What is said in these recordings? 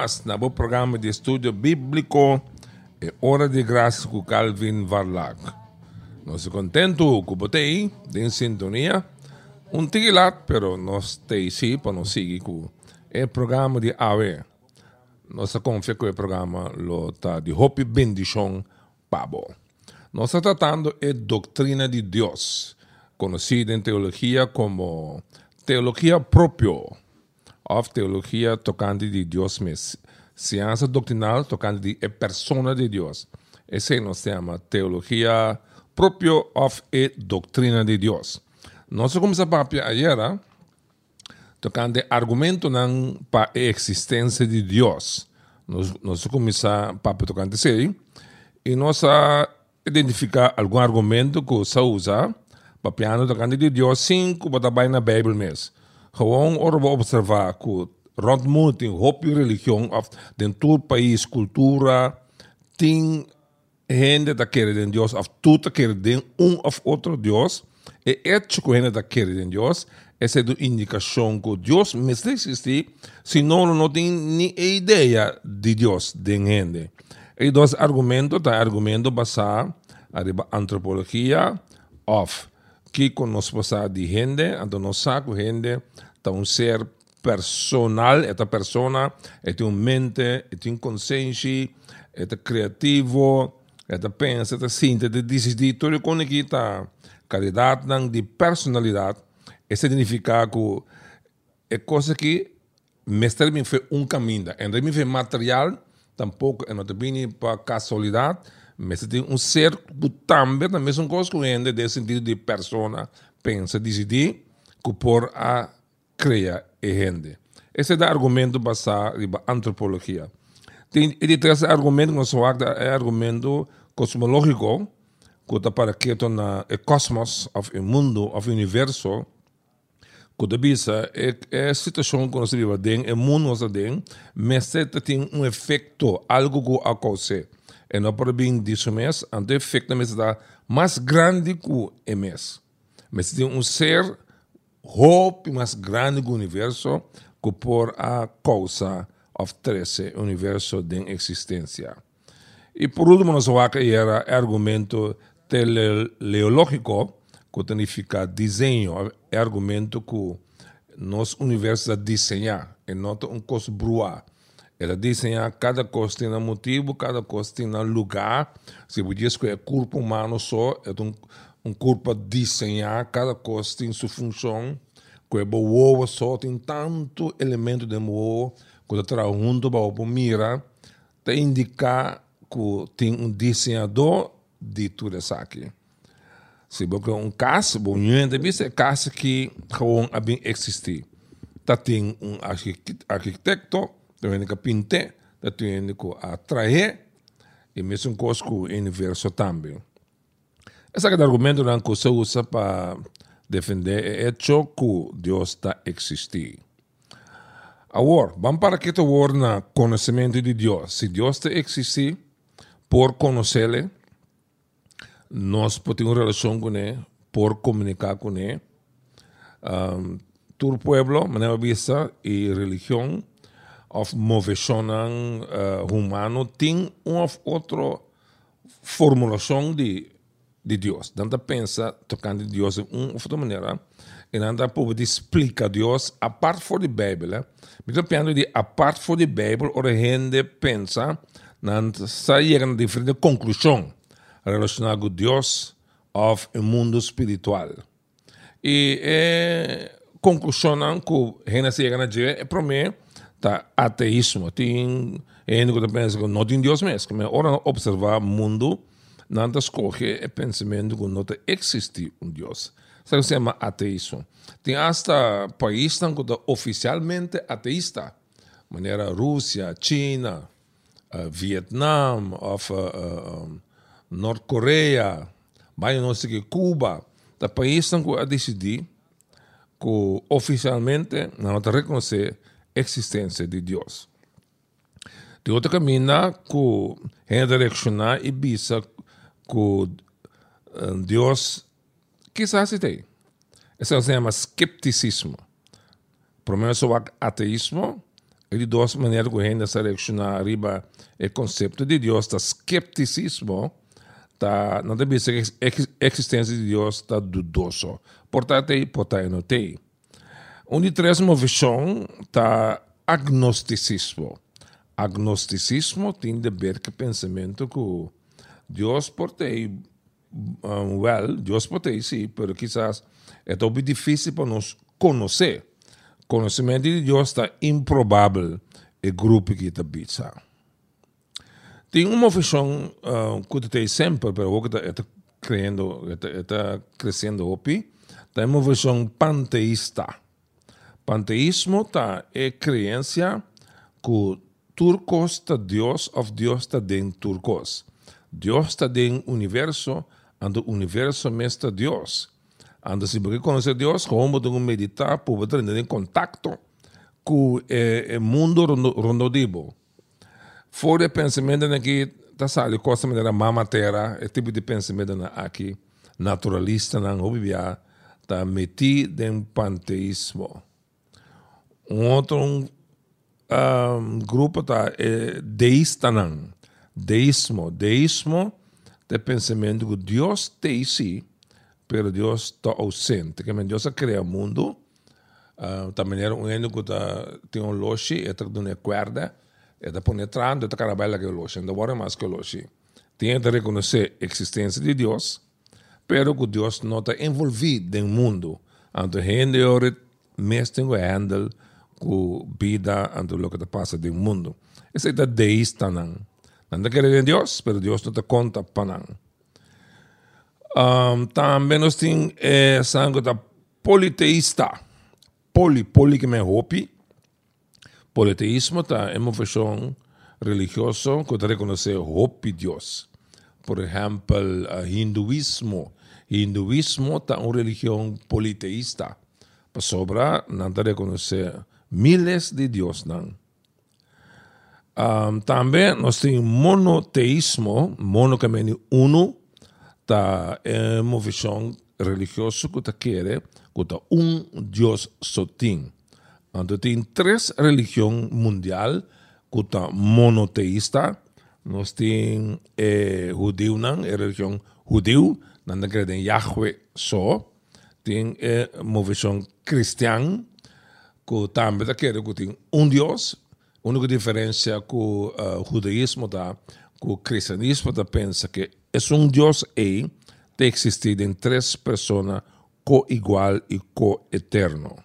más na bo programa de estudio bíblico e Hora de Graça com Calvin Varlag. Nós contento com você em sintonia. Um tigilat, pero nós te sim para nos seguir com o programa de AVE. Nós confia que o programa lo tá de hope bendição pabo. Nós tratando a doutrina de Deus, conhecida em teologia como teologia propio, ou teologia tocante de Deus mesmo ciência doctrinal tocante de persona de Deus. Esse nos chama teologia propio of e doutrina de Deus. Nós começamos a falar ayer tocante argumento para a existência de Deus. Nós, nós começamos a falar tocante isso e nós identificar algum argumento que se usa para piano tocante de Deus que está na Bíblia mesmo. Gewoon observar que rondom tem hoop religião den todo país cultura tem gente que quer em Deus of tudo quer em um of outro Deus e que gente que quer em Deus essa é a indicação que Deus existe se não tem nem ideia de Deus de gente e dois argumentos tá argumento basado arriba antropologia of que conosco de gente então nós saco gente tá um ser personal, esta persona é um mente, é um consciência, é criativo, é pensa, é sinta, é decidir, tudo com que está qualidade de personalidade, isso significa que é coisa que mestre me fez um caminho, em me fez material, tampouco é não para casualidade, mas tem um que também também são coisas que ainda de sentido de persona, pensa, decidir, que por a criar e gente. Esse é o argumento basado na antropologia. Tem, e três argumento que nós é argumento cosmológico, que está para que na o cosmos, o mundo, o universo, que da bisa é, é a situação que nós vivemos dentro, o mundo nós dentro, mas tem um efeito, algo que acontece. E não pode bem disso mesmo, o efeito é mais grande que o mês. Mas tem um ser hope mais grande do universo que por a causa oferece o universo de existência. E por último, nós vamos era argumento teleológico, que significa desenho, é argumento que nosso universo desenhar, e não um coisa brua. Ela desenha cada coisa tem um motivo, cada coisa tem um lugar. Se você diz que é corpo humano só, é um um corpo a desenhar, cada coisa tem sua função, que é boa só tem tanto elemento de boa, que está junto para o mira, para indicar que tem um desenhador de tudo isso aqui. Se você um caso, bom, não é caso que gewoon bem existir. Tá tem um arquiteto, tem que pintar, tem que atrair, e mesmo coisa que o universo também. Esse é o argumento que se usa para defender o hecho que Deus está existir. Agora, vamos para que tu na conhecimento de Deus. Se Deus está existir, por conhecê-lo, nós podemos ter relação com ele, por comunicar com ele. Um, todo pueblo, maneira vista e religião, of moveção uh, humano, tem uma outra formulação de de Deus. Danta pensa tocando de Deus de uma outra maneira. E danta pode explicar Deus a parte for the Bible. Me estou pensando de a parte for the Bible, a gente pensa, nanta sair a diferente conclusão relacionada com Deus of o mundo espiritual. E é conclusão que a gente chega a dizer é para mim tá ateísmo. Tem gente que pensa que não tem Deus mesmo. Mas ora observar mundo nada escolhe o pensamento que não existe um Deus. Isso se chama ateísmo. Tem hasta países que oficialmente ateísta. Maneira Rússia, China, uh, Vietnam, of, uh, uh, Norte-Coreia, vai não sei que Cuba. Da países que a decidir que oficialmente não reconhecer a existência de Deus. De outro caminho, que redirecionar e bisa que Deus quizás tem. Isso se chama skepticismo. Primeiro sobre ateísmo, E de duas maneiras que a gente se reaccionar arriba o conceito de Deus, está skepticismo, tá, não deve ser existência de Deus está dudoso. Portanto, portanto, não tem. Visão está agnosticismo. Agnosticismo tem a ver com o pensamento que Deus portei um, well, Deus pode sim, mas quizás é tão difícil para nós conhecer. Conhecimento de Deus está improvável e grupo que está pizza. Tem uma visão uh, que tem sempre, mas que está crescendo, está crescendo tem uma visão panteísta. Panteísmo tá é crença que turcos está Deus ou Deus está dentro turcos. Deus está dentro universo, ando universo mesta Deus. Ando se porque conhecer Deus, como de meditar, para entrar em contato com o mundo rondodibo. Fora pensamento aqui, tá sabe, coisa maneira mama terra, é tipo de pensamento aqui, naturalista, não obvia, tá metido em panteísmo. Um outro um, um, grupo tá é deísta, não. Deísmo, deísmo de pensamento que Deus tem sim, pero Deus está ausente. Que Deus cria o mundo, uh, também era um ano que tem um loche, e está dando corda, e está penetrando, e está carabela que o loche, não agora mais que o loche. Tem que reconhecer a existência de Deus, pero que Deus não está envolvido no mundo. Então, gente ora, mais tem que handle com vida, ante o que passa no mundo. Esse é o deísta, não. Não cree em Deus, mas Deus não te conta para um, Também nós temos eh, sangue da politeísta. Poli, poli que me hopi. Politeísmo tá, é uma versão religiosa que reconhece hopi Deus. Por exemplo, uh, hinduísmo. Hinduísmo tá uma religião politeísta. Para sobra, não reconhece miles de Deus, não. Um, também nós temos monoteísmo, mono que é uno, tá, é uma visão religiosa que tá quer que tá um Deus só tem. Então tem três religiões mundial que tá monoteísta. Nós temos eh, judeu, não, é religião judeu, não crede em Yahweh só. Tem eh, uma cristã, que também quer que tem um Deus, a única diferença com o judaísmo da, com o cristianismo da pensa que é um Deus e tem existido em três pessoas co-igual e co-eterno.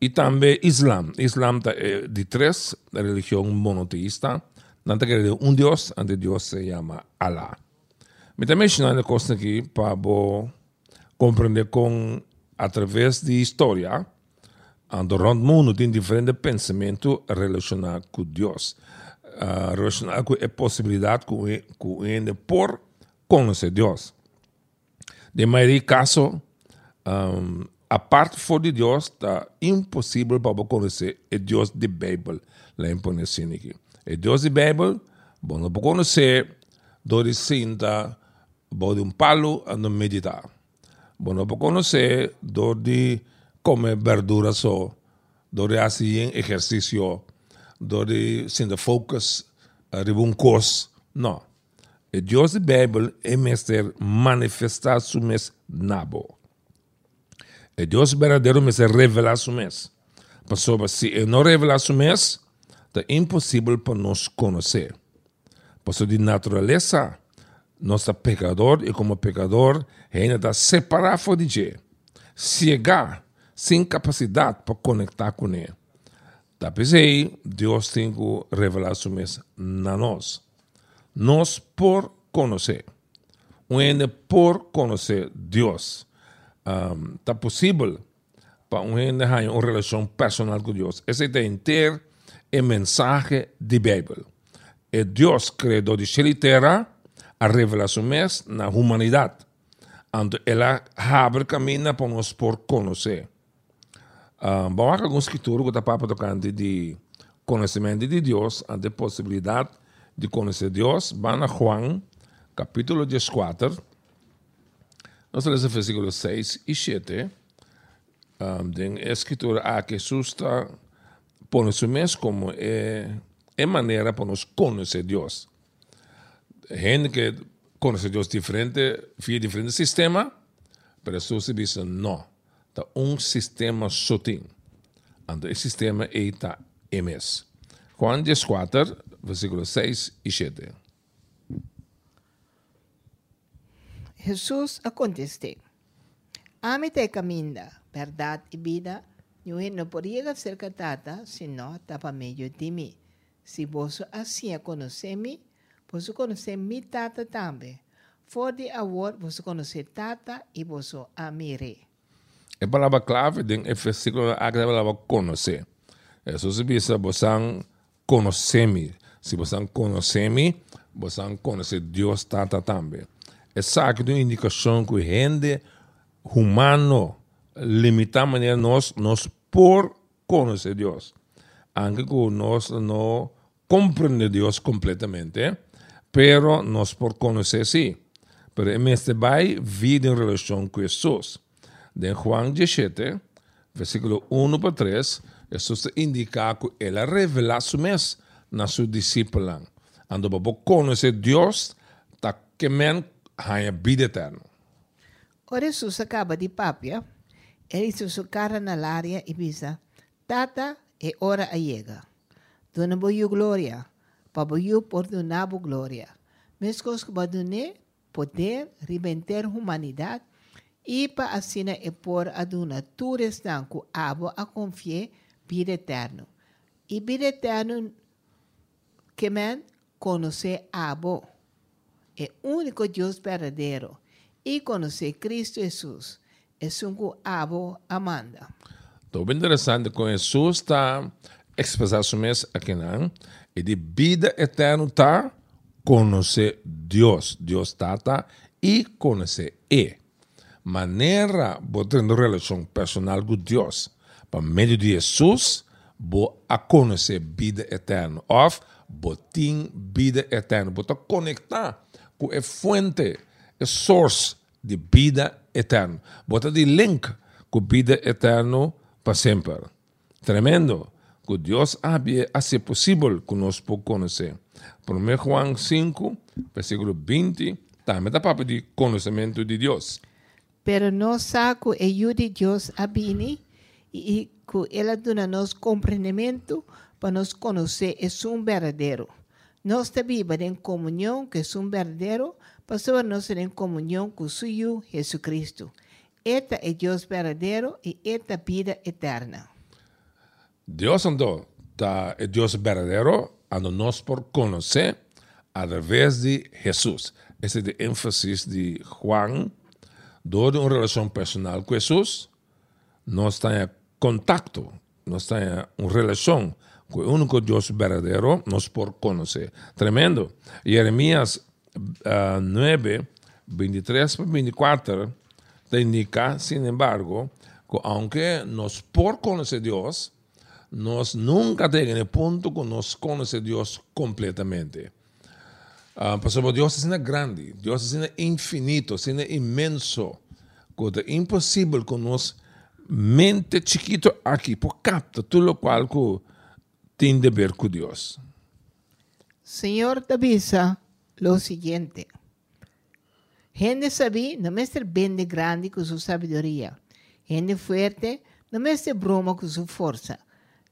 E também Islam. Islam é de três religião monoteísta. Não tem um Deus, ante Deus se chama Allah. Me também ensinar uma coisa aqui para compreender com através de história Ando rond mundo tem diferente pensamento relacionado com Deus. Uh, relacionado com a possibilidade que o ende por conhecer Deus. De maioria caso, um, a parte fora de Deus está impossível para conhecer o Deus da Bíblia. Lá em aqui. O Deus da Bíblia, bom, não pode conhecer, dore sinta, de um palo, ando meditar. Bom, não pode conhecer, dore come verdura só, dore assim exercício, dore sendo focus, arriba um cos. Não. E Deus da Bíblia é mestre manifestar su mes nabo. E Deus verdadeiro mestre revelar su mes. Passou se ele não revelar su mes, é impossível para nós conhecer. Passou de natureza, nosso pecador, e como pecador, ainda está separado de Deus. Cegar sem capacidade para conectar com ele. Talvez aí Deus tem que revelar su mesa na nós. Nós por conhecer. Um por conhecer Deus. Um, tá possível para um gente ter uma relação personal com Deus. Esse é inteiro a mensagem da Bíblia. E Deus criou de e terra a revelação na humanidade. Então, ela abre caminho para nós por conhecer. Uh, vamos a escritura que está tocando de conhecimento de Deus, de possibilidade de conhecer Deus. Van a Juan, capítulo 14, nós lemos versículos 6 e 7. Um, tem escritura a que Jesus está pone su mes como é, é maneira para nós conhecer Deus. Gente que conhece Deus diferente, via diferente sistema, mas Jesus diz não. Tá um sistema tem. Então, esse sistema está MS. Juan 14, versículos 6 e 7. Jesus a contestou: Ame te caminho, verdade e vida. Eu não poderia ser tata se não estava meio de mim. Se você assim conhecer-me, você conhecer mi tata também. For de amor, você conhecer tata e você amire. A palavra clave em versículo é a palavra conhecer. Jesus diz, você conhecer-me. Se você conhecer-me, você conhecer Deus também. Essa é uma indicação que gente humano limita maneira nós nós por conhecer Deus. Anche que nós não compreende Deus completamente, pero nós por conhecer sim. Pero em este vai vida em relação com Jesus. De Juan 17, versículo 1 para 3, Jesus indica que ele revela su mes na sua discípula. Ando para conhecer Deus, tá que men a vida eterna. Ora Jesus acaba de papia, ele hizo su cara na área e bisa, Tata, é hora a llega. Dona boyu glória, para boyu por donabo glória. Mescos que badune poder ribenter humanidade e para assim é por aduna tu restanco abo a confiar vida eterno. E vida eterno que men conhecer abo. É único Deus verdadeiro e conhecer Cristo Jesus. É um abo amanda. Então, bem interessante que Jesus está expressando su mês aqui, não? E de vida eterna está conhecer Deus, Deus tata, e conhecer E. Maneira uma relação personal com Deus, por meio de Jesus, vou a conhecer vida eterna. Vou ter vida eterna, vou conectar com a fonte, a source de vida eterna. Bota de link com vida eterna para sempre. Tremendo. Que Deus había hace possível que nós podemos conhecer. 1 Juan 5, versículo 20, também dá papo de conhecimento de Deus. Pero no saco e de Deus a bini e que ela dona nos compreendimento para nos conhecer é um verdadeiro. Nós vivemos em comunhão que é um verdadeiro para nós em comunhão com o Senhor Jesucristo. Esta é Deus verdadeiro e esta vida eterna. Deus então tá, é Deus verdadeiro, ando nós por conhecer através de Jesus. Esse é o ênfase de Juan, toda uma relação personal com Jesus, nós temos contato, nós temos uma relação com o único Deus verdadeiro, nós por conhecer. Tremendo. Jeremias uh, 9, 23 para 24, te indica, sin embargo, que aunque nós por conhecer Deus, nós nunca chegamos no ponto que nós conhecemos Deus completamente. Uh, porque Deus é grande, Deus é infinito, é imenso, que é impossível que nós mente chiquito aqui, por capta tudo o qual que tem de ver com Deus. Senhor te avisa lo siguiente. Gente sabia não é ser bem de grande com sua sabedoria. Gente forte não é ser broma com sua força.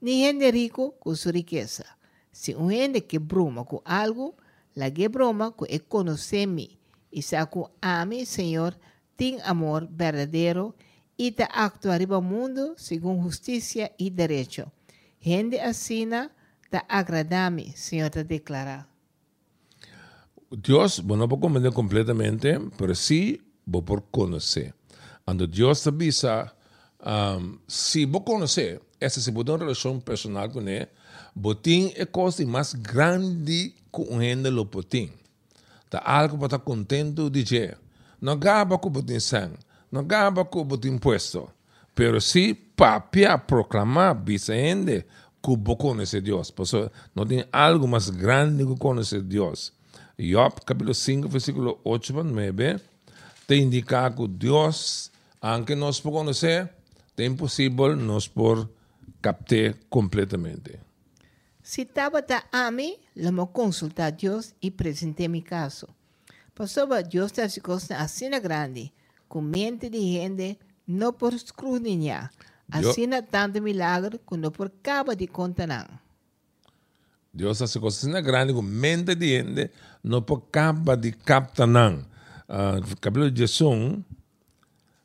Nem gente rico com sua riqueza. Se um gente que broma com algo, la que broma com é conhecer-me. E saco ame, Senhor, tem amor verdadeiro e te actua riba mundo segundo justiça e direito. Gente assina te agrada-me, Senhor, te declarar. Dios, bueno, no puedo comprender completamente, pero sí voy por conocer. Cuando Dios te avisa, um, si vos conocer, esa se puede una relación personal con él, botín es cosa más grande que un gente lo botín. Está algo para estar contento de que no gaba con botín sang, no gaba con botín puesto, pero sí papia proclamar, visa gente, que vos conoce Dios. Por eso no tiene algo más grande que conocer Dios. Job capítulo 5, versículo 8 para 9, te indica que Dios, aunque nos por conocer, é impossível nos por capté completamente. Si Tabata ame, lo me consulta a Dios y presenté mi caso. Dios está se costa así grande, com mente de gente, não por escrutinar. Yo- Assim tanto milagre, que não por cabo de conta não. Deus hace coisas na grande com mente de gente, não por capa de capta não. Uh, capítulo 11,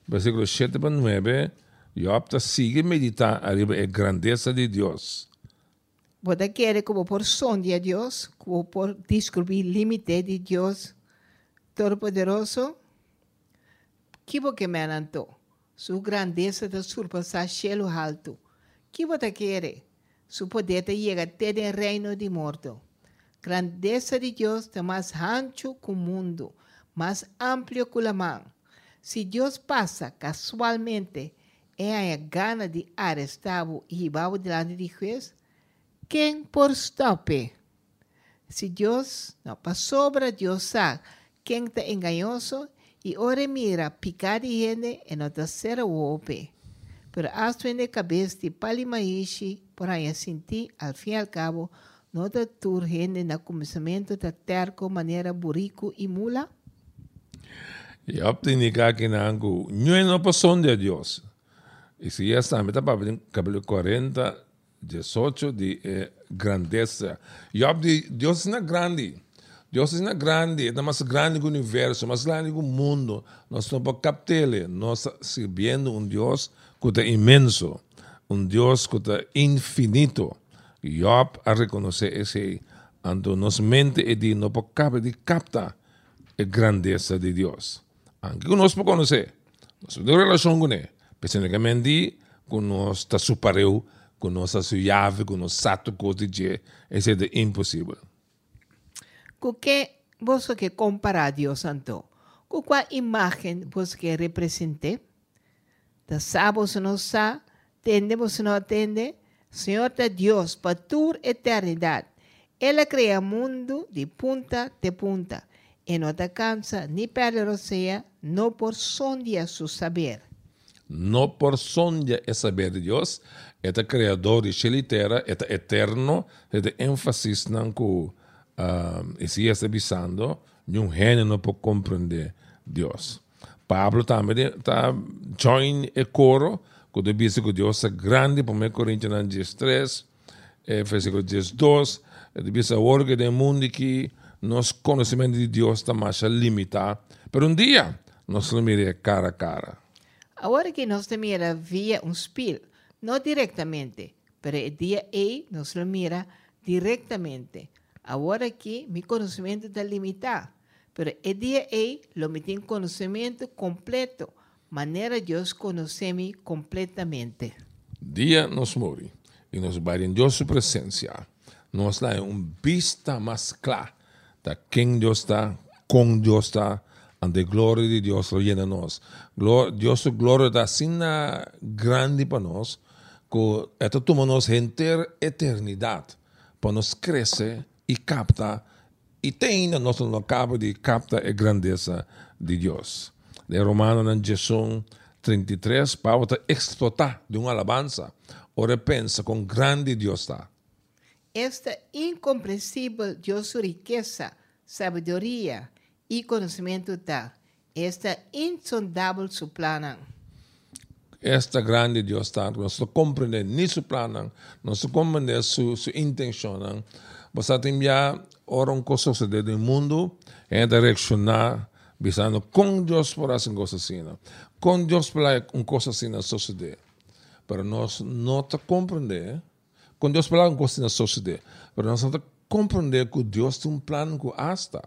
versículo 7 para 9, Job tá sigue meditar arriba a grandeza de Deus. Você quer como por sonde a Deus, como por descobrir limite de Deus Todo-Poderoso? Que você me anantou? Sua grandeza de surpassar cielo alto. Que você quer? Su poder te llega até o reino de morto. Grandeza de Deus é mais ancho que o mundo, mais amplio que a mão. Se Deus passa casualmente é a gana de arrestá-lo e levá-lo diante de juiz, quem por stop? Se Deus não passou para Deus sabe quem está enganoso e ora mira picar de gente e não está ser golpe. Pero hasta en la cabeza de Palimaishi, por aí sentir, al fim e al cabo, não está tur gente na começamento da terco maneira burico e mula? Job tem que aqui na angu, não é uma posição de Deus. E se já está, meta para ver capítulo 40, 18 de eh, grandeza. Job diz, Deus é grande. Deus é grande, é mais grande que o universo, mais grande que o mundo. Nós não podemos captar ele. Nós servindo um Deus que é imenso, um Deus que é infinito. Job a reconhecer esse, ando nos mente e diz, não captar, de captar a grandeza de Deus. Aunque nós podemos conhecer, nós temos relação com ele, especialmente com nós está superior, com nossa suave, com nosso sato de esse é impossível. Com que você que compara a Deus Santo? Com qual imagem você que representa? Da sabe você não sabe, tende você não atende? Senhor é Deus para toda eternidade. Ele cria mundo de punta de punta. E não te cansa nem sea, não por sondia su saber. No por sonja é saber de Deus, é o criador e o eterno, é o ênfasis não que um, esse está visando, nenhum gênio não pode compreender Deus. Pablo também está join e coro, quando diz que Deus é grande, por 1 Coríntios 13, eh, versículo 12, ele diz a orga do mundo que nosso conhecimento de Deus está mais limitado, pero um dia nós lo mire cara a cara. Agora que nós mira via um espelho, não diretamente, pero o dia aí nós lo mira diretamente. Agora que meu conhecimento está limitado, pero o dia aí lo me tem conhecimento completo, maneira Deus conhece-me completamente. dia nos morre e nos vai em Deus sua presença, nos dá uma vista mais clara de quem Deus está, com Deus está, ante a glória de Deus lo llena nós. Gló- Deus glória está assim na grande para nós, que esta toma nos inteira eternidade, para nos crescer e captar, e tem nós não acaba de captar a grandeza de Deus. De Romano na Jesús 33, Paulo está explotar de uma alabança, ora pensa com grande Deus está. Esta incompreensível Deus sua riqueza, sabedoria e conhecimento está. Esta insondável su plano. Esta grande Deus está, nós compreendemos seu plano, nós compreendemos sua, sua intenção. Você tem já ora um coisa suceder no mundo, é direcionar, visando com Deus por essa coisa assim. Com Deus por uma coisa assim suceder. Pero nós não compreender, com Deus por uma coisa assim suceder. Pero nós não compreender que Deus tem um plano que hasta.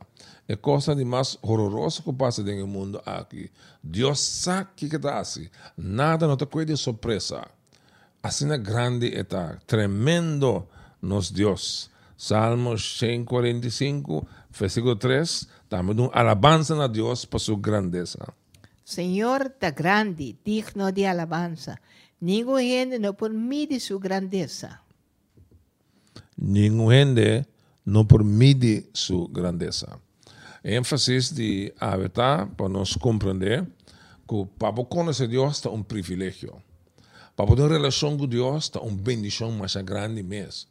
É coisa de mais horrorosa que passa no mundo aqui. Deus sabe o que está assim. Nada não te coisa de surpresa. Assim é grande está, tremendo nos Deus. Salmos 145, versículo 3, também uma alabança a Deus por sua grandeza. Senhor está grande, digno de alabança. Ninguém gente não medir sua grandeza. Nenhum gente não permite sua grandeza. ênfasis de habitar para nós compreender que para conhecer Deus é um privilégio. Para uma relação com Deus, está uma bendição mais grande mesmo.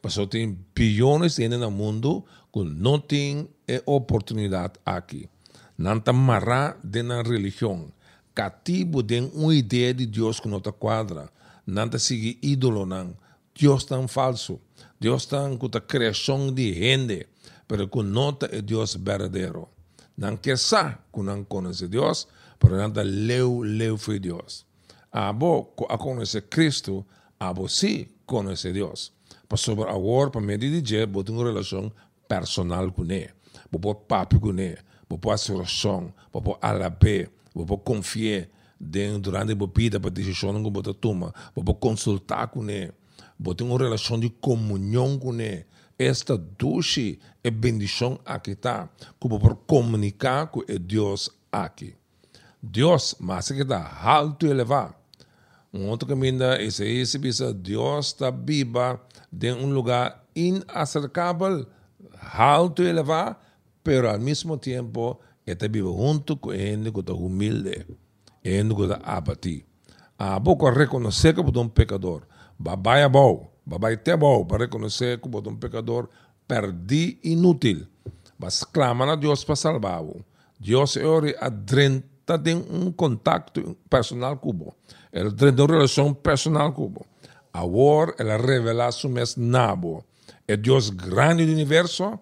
Porque tem bilhões de no mundo que não tem oportunidade aqui. Não está amarrado de uma religião. Cativo de uma ideia de Deus que não está quadra. Não está seguir ídolo, não. Deus está falso. Deus está com a criação de gente, pero que não é Deus verdadeiro. Não quer saber que não conhece Deus, pero não leu, leu foi Deus. Abo a conhecer Cristo, abo sim conhece Deus. Para sobre agora, para meio de dia, botar uma relação personal com ele. Botar papo com ele. Botar solução. Botar alapé. Botar confiar durante a vida para decisão que botar toma. Botar consultar com ele. Botar uma relação de comunhão com ele. Esta duche é bendição aqui está. Como por comunicar com Deus aqui. Deus, mas que está alto e elevado. Um outro caminho é esse, esse Deus está viva de um lugar inacercável, alto e elevado, pero ao mesmo tempo está vivo junto com ele que está humilde, ele que está abatido. A reconhecer que é um pecador, babai é bom, babai é bom, para reconhecer que é um pecador perdi inútil, mas clama a Deus para salvar-o. Deus é hora a tem um contato personal com o Ele tem uma relação personal com o Agora ela revela su mes nabo. É Deus grande do universo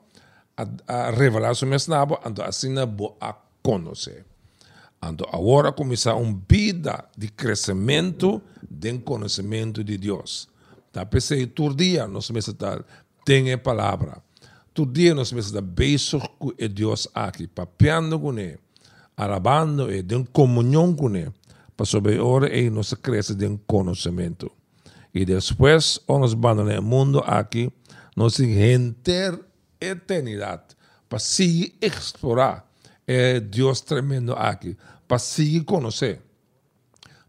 a, a revelar su mes nabo, então assim bo a conhecer. Então agora começa uma vida de crescimento de conhecimento de Deus. Tá pensei todo dia nós tal tem a palavra. Todo dia nós da beijo com Deus aqui, papiando com ele, alabando e de comunhão com ele, para sobre hora e nós cresce de conhecimento. E depois nos vamos no mundo aqui, nos enter eternidade, para seguir explorar é Deus tremendo aqui, para seguir conhecer.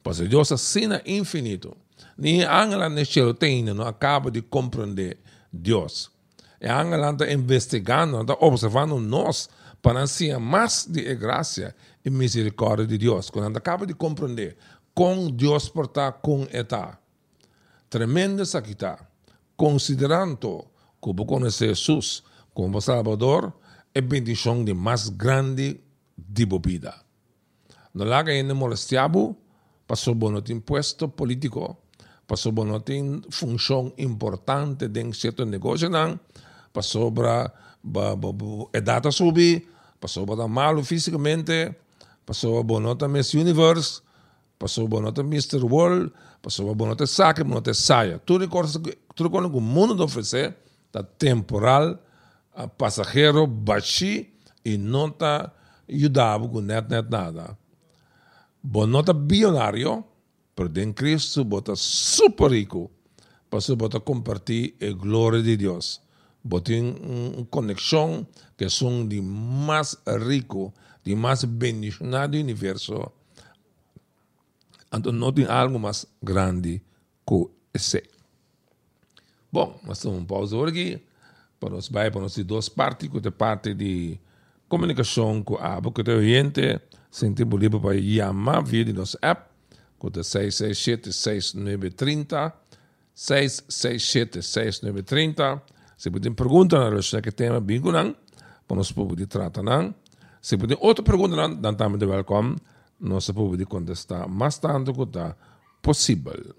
Porque Deus assina infinito. Nem Angela céu tem, não acaba de compreender Deus. E Angela está investigando, está observando nós para ser mais de graça e misericórdia de Deus. Quando acaba de compreender com Deus portar com está tremenda saquita, considerando como conhecer Jesus como Salvador, é bendição de mais grande de vida. No laga ainda molestiabo, passou bom imposto político, passou bom tem função importante de certo negócio, não, passou para a data subir, passou para mal fisicamente, passou bom Miss Universe, passou bom Mr. World, Passou a não te saque, não te saia. Tudo que tudo que o mundo oferecer está temporal, passageiro, baixo e não está ajudado com net, nada. Bom, não está bilionário, mas em Cristo bota super rico, para bota compartilhar a glória de Deus. Bota uma conexão que são de mais rico, de mais bendicionado do universo então não tem algo mais grande que esse. Bom, nós temos um pausa aqui. Para nós vai para nós duas partes, que é parte de comunicação com a boca de oriente, sentimos livre para chamar via de nosso app, que é 667-6930, 667-6930. Se puder perguntar na relação que tema, bem para nós poder tratar. Se puder outra pergunta, dan também de welcome nós podemos contestar mais tanto que está possível.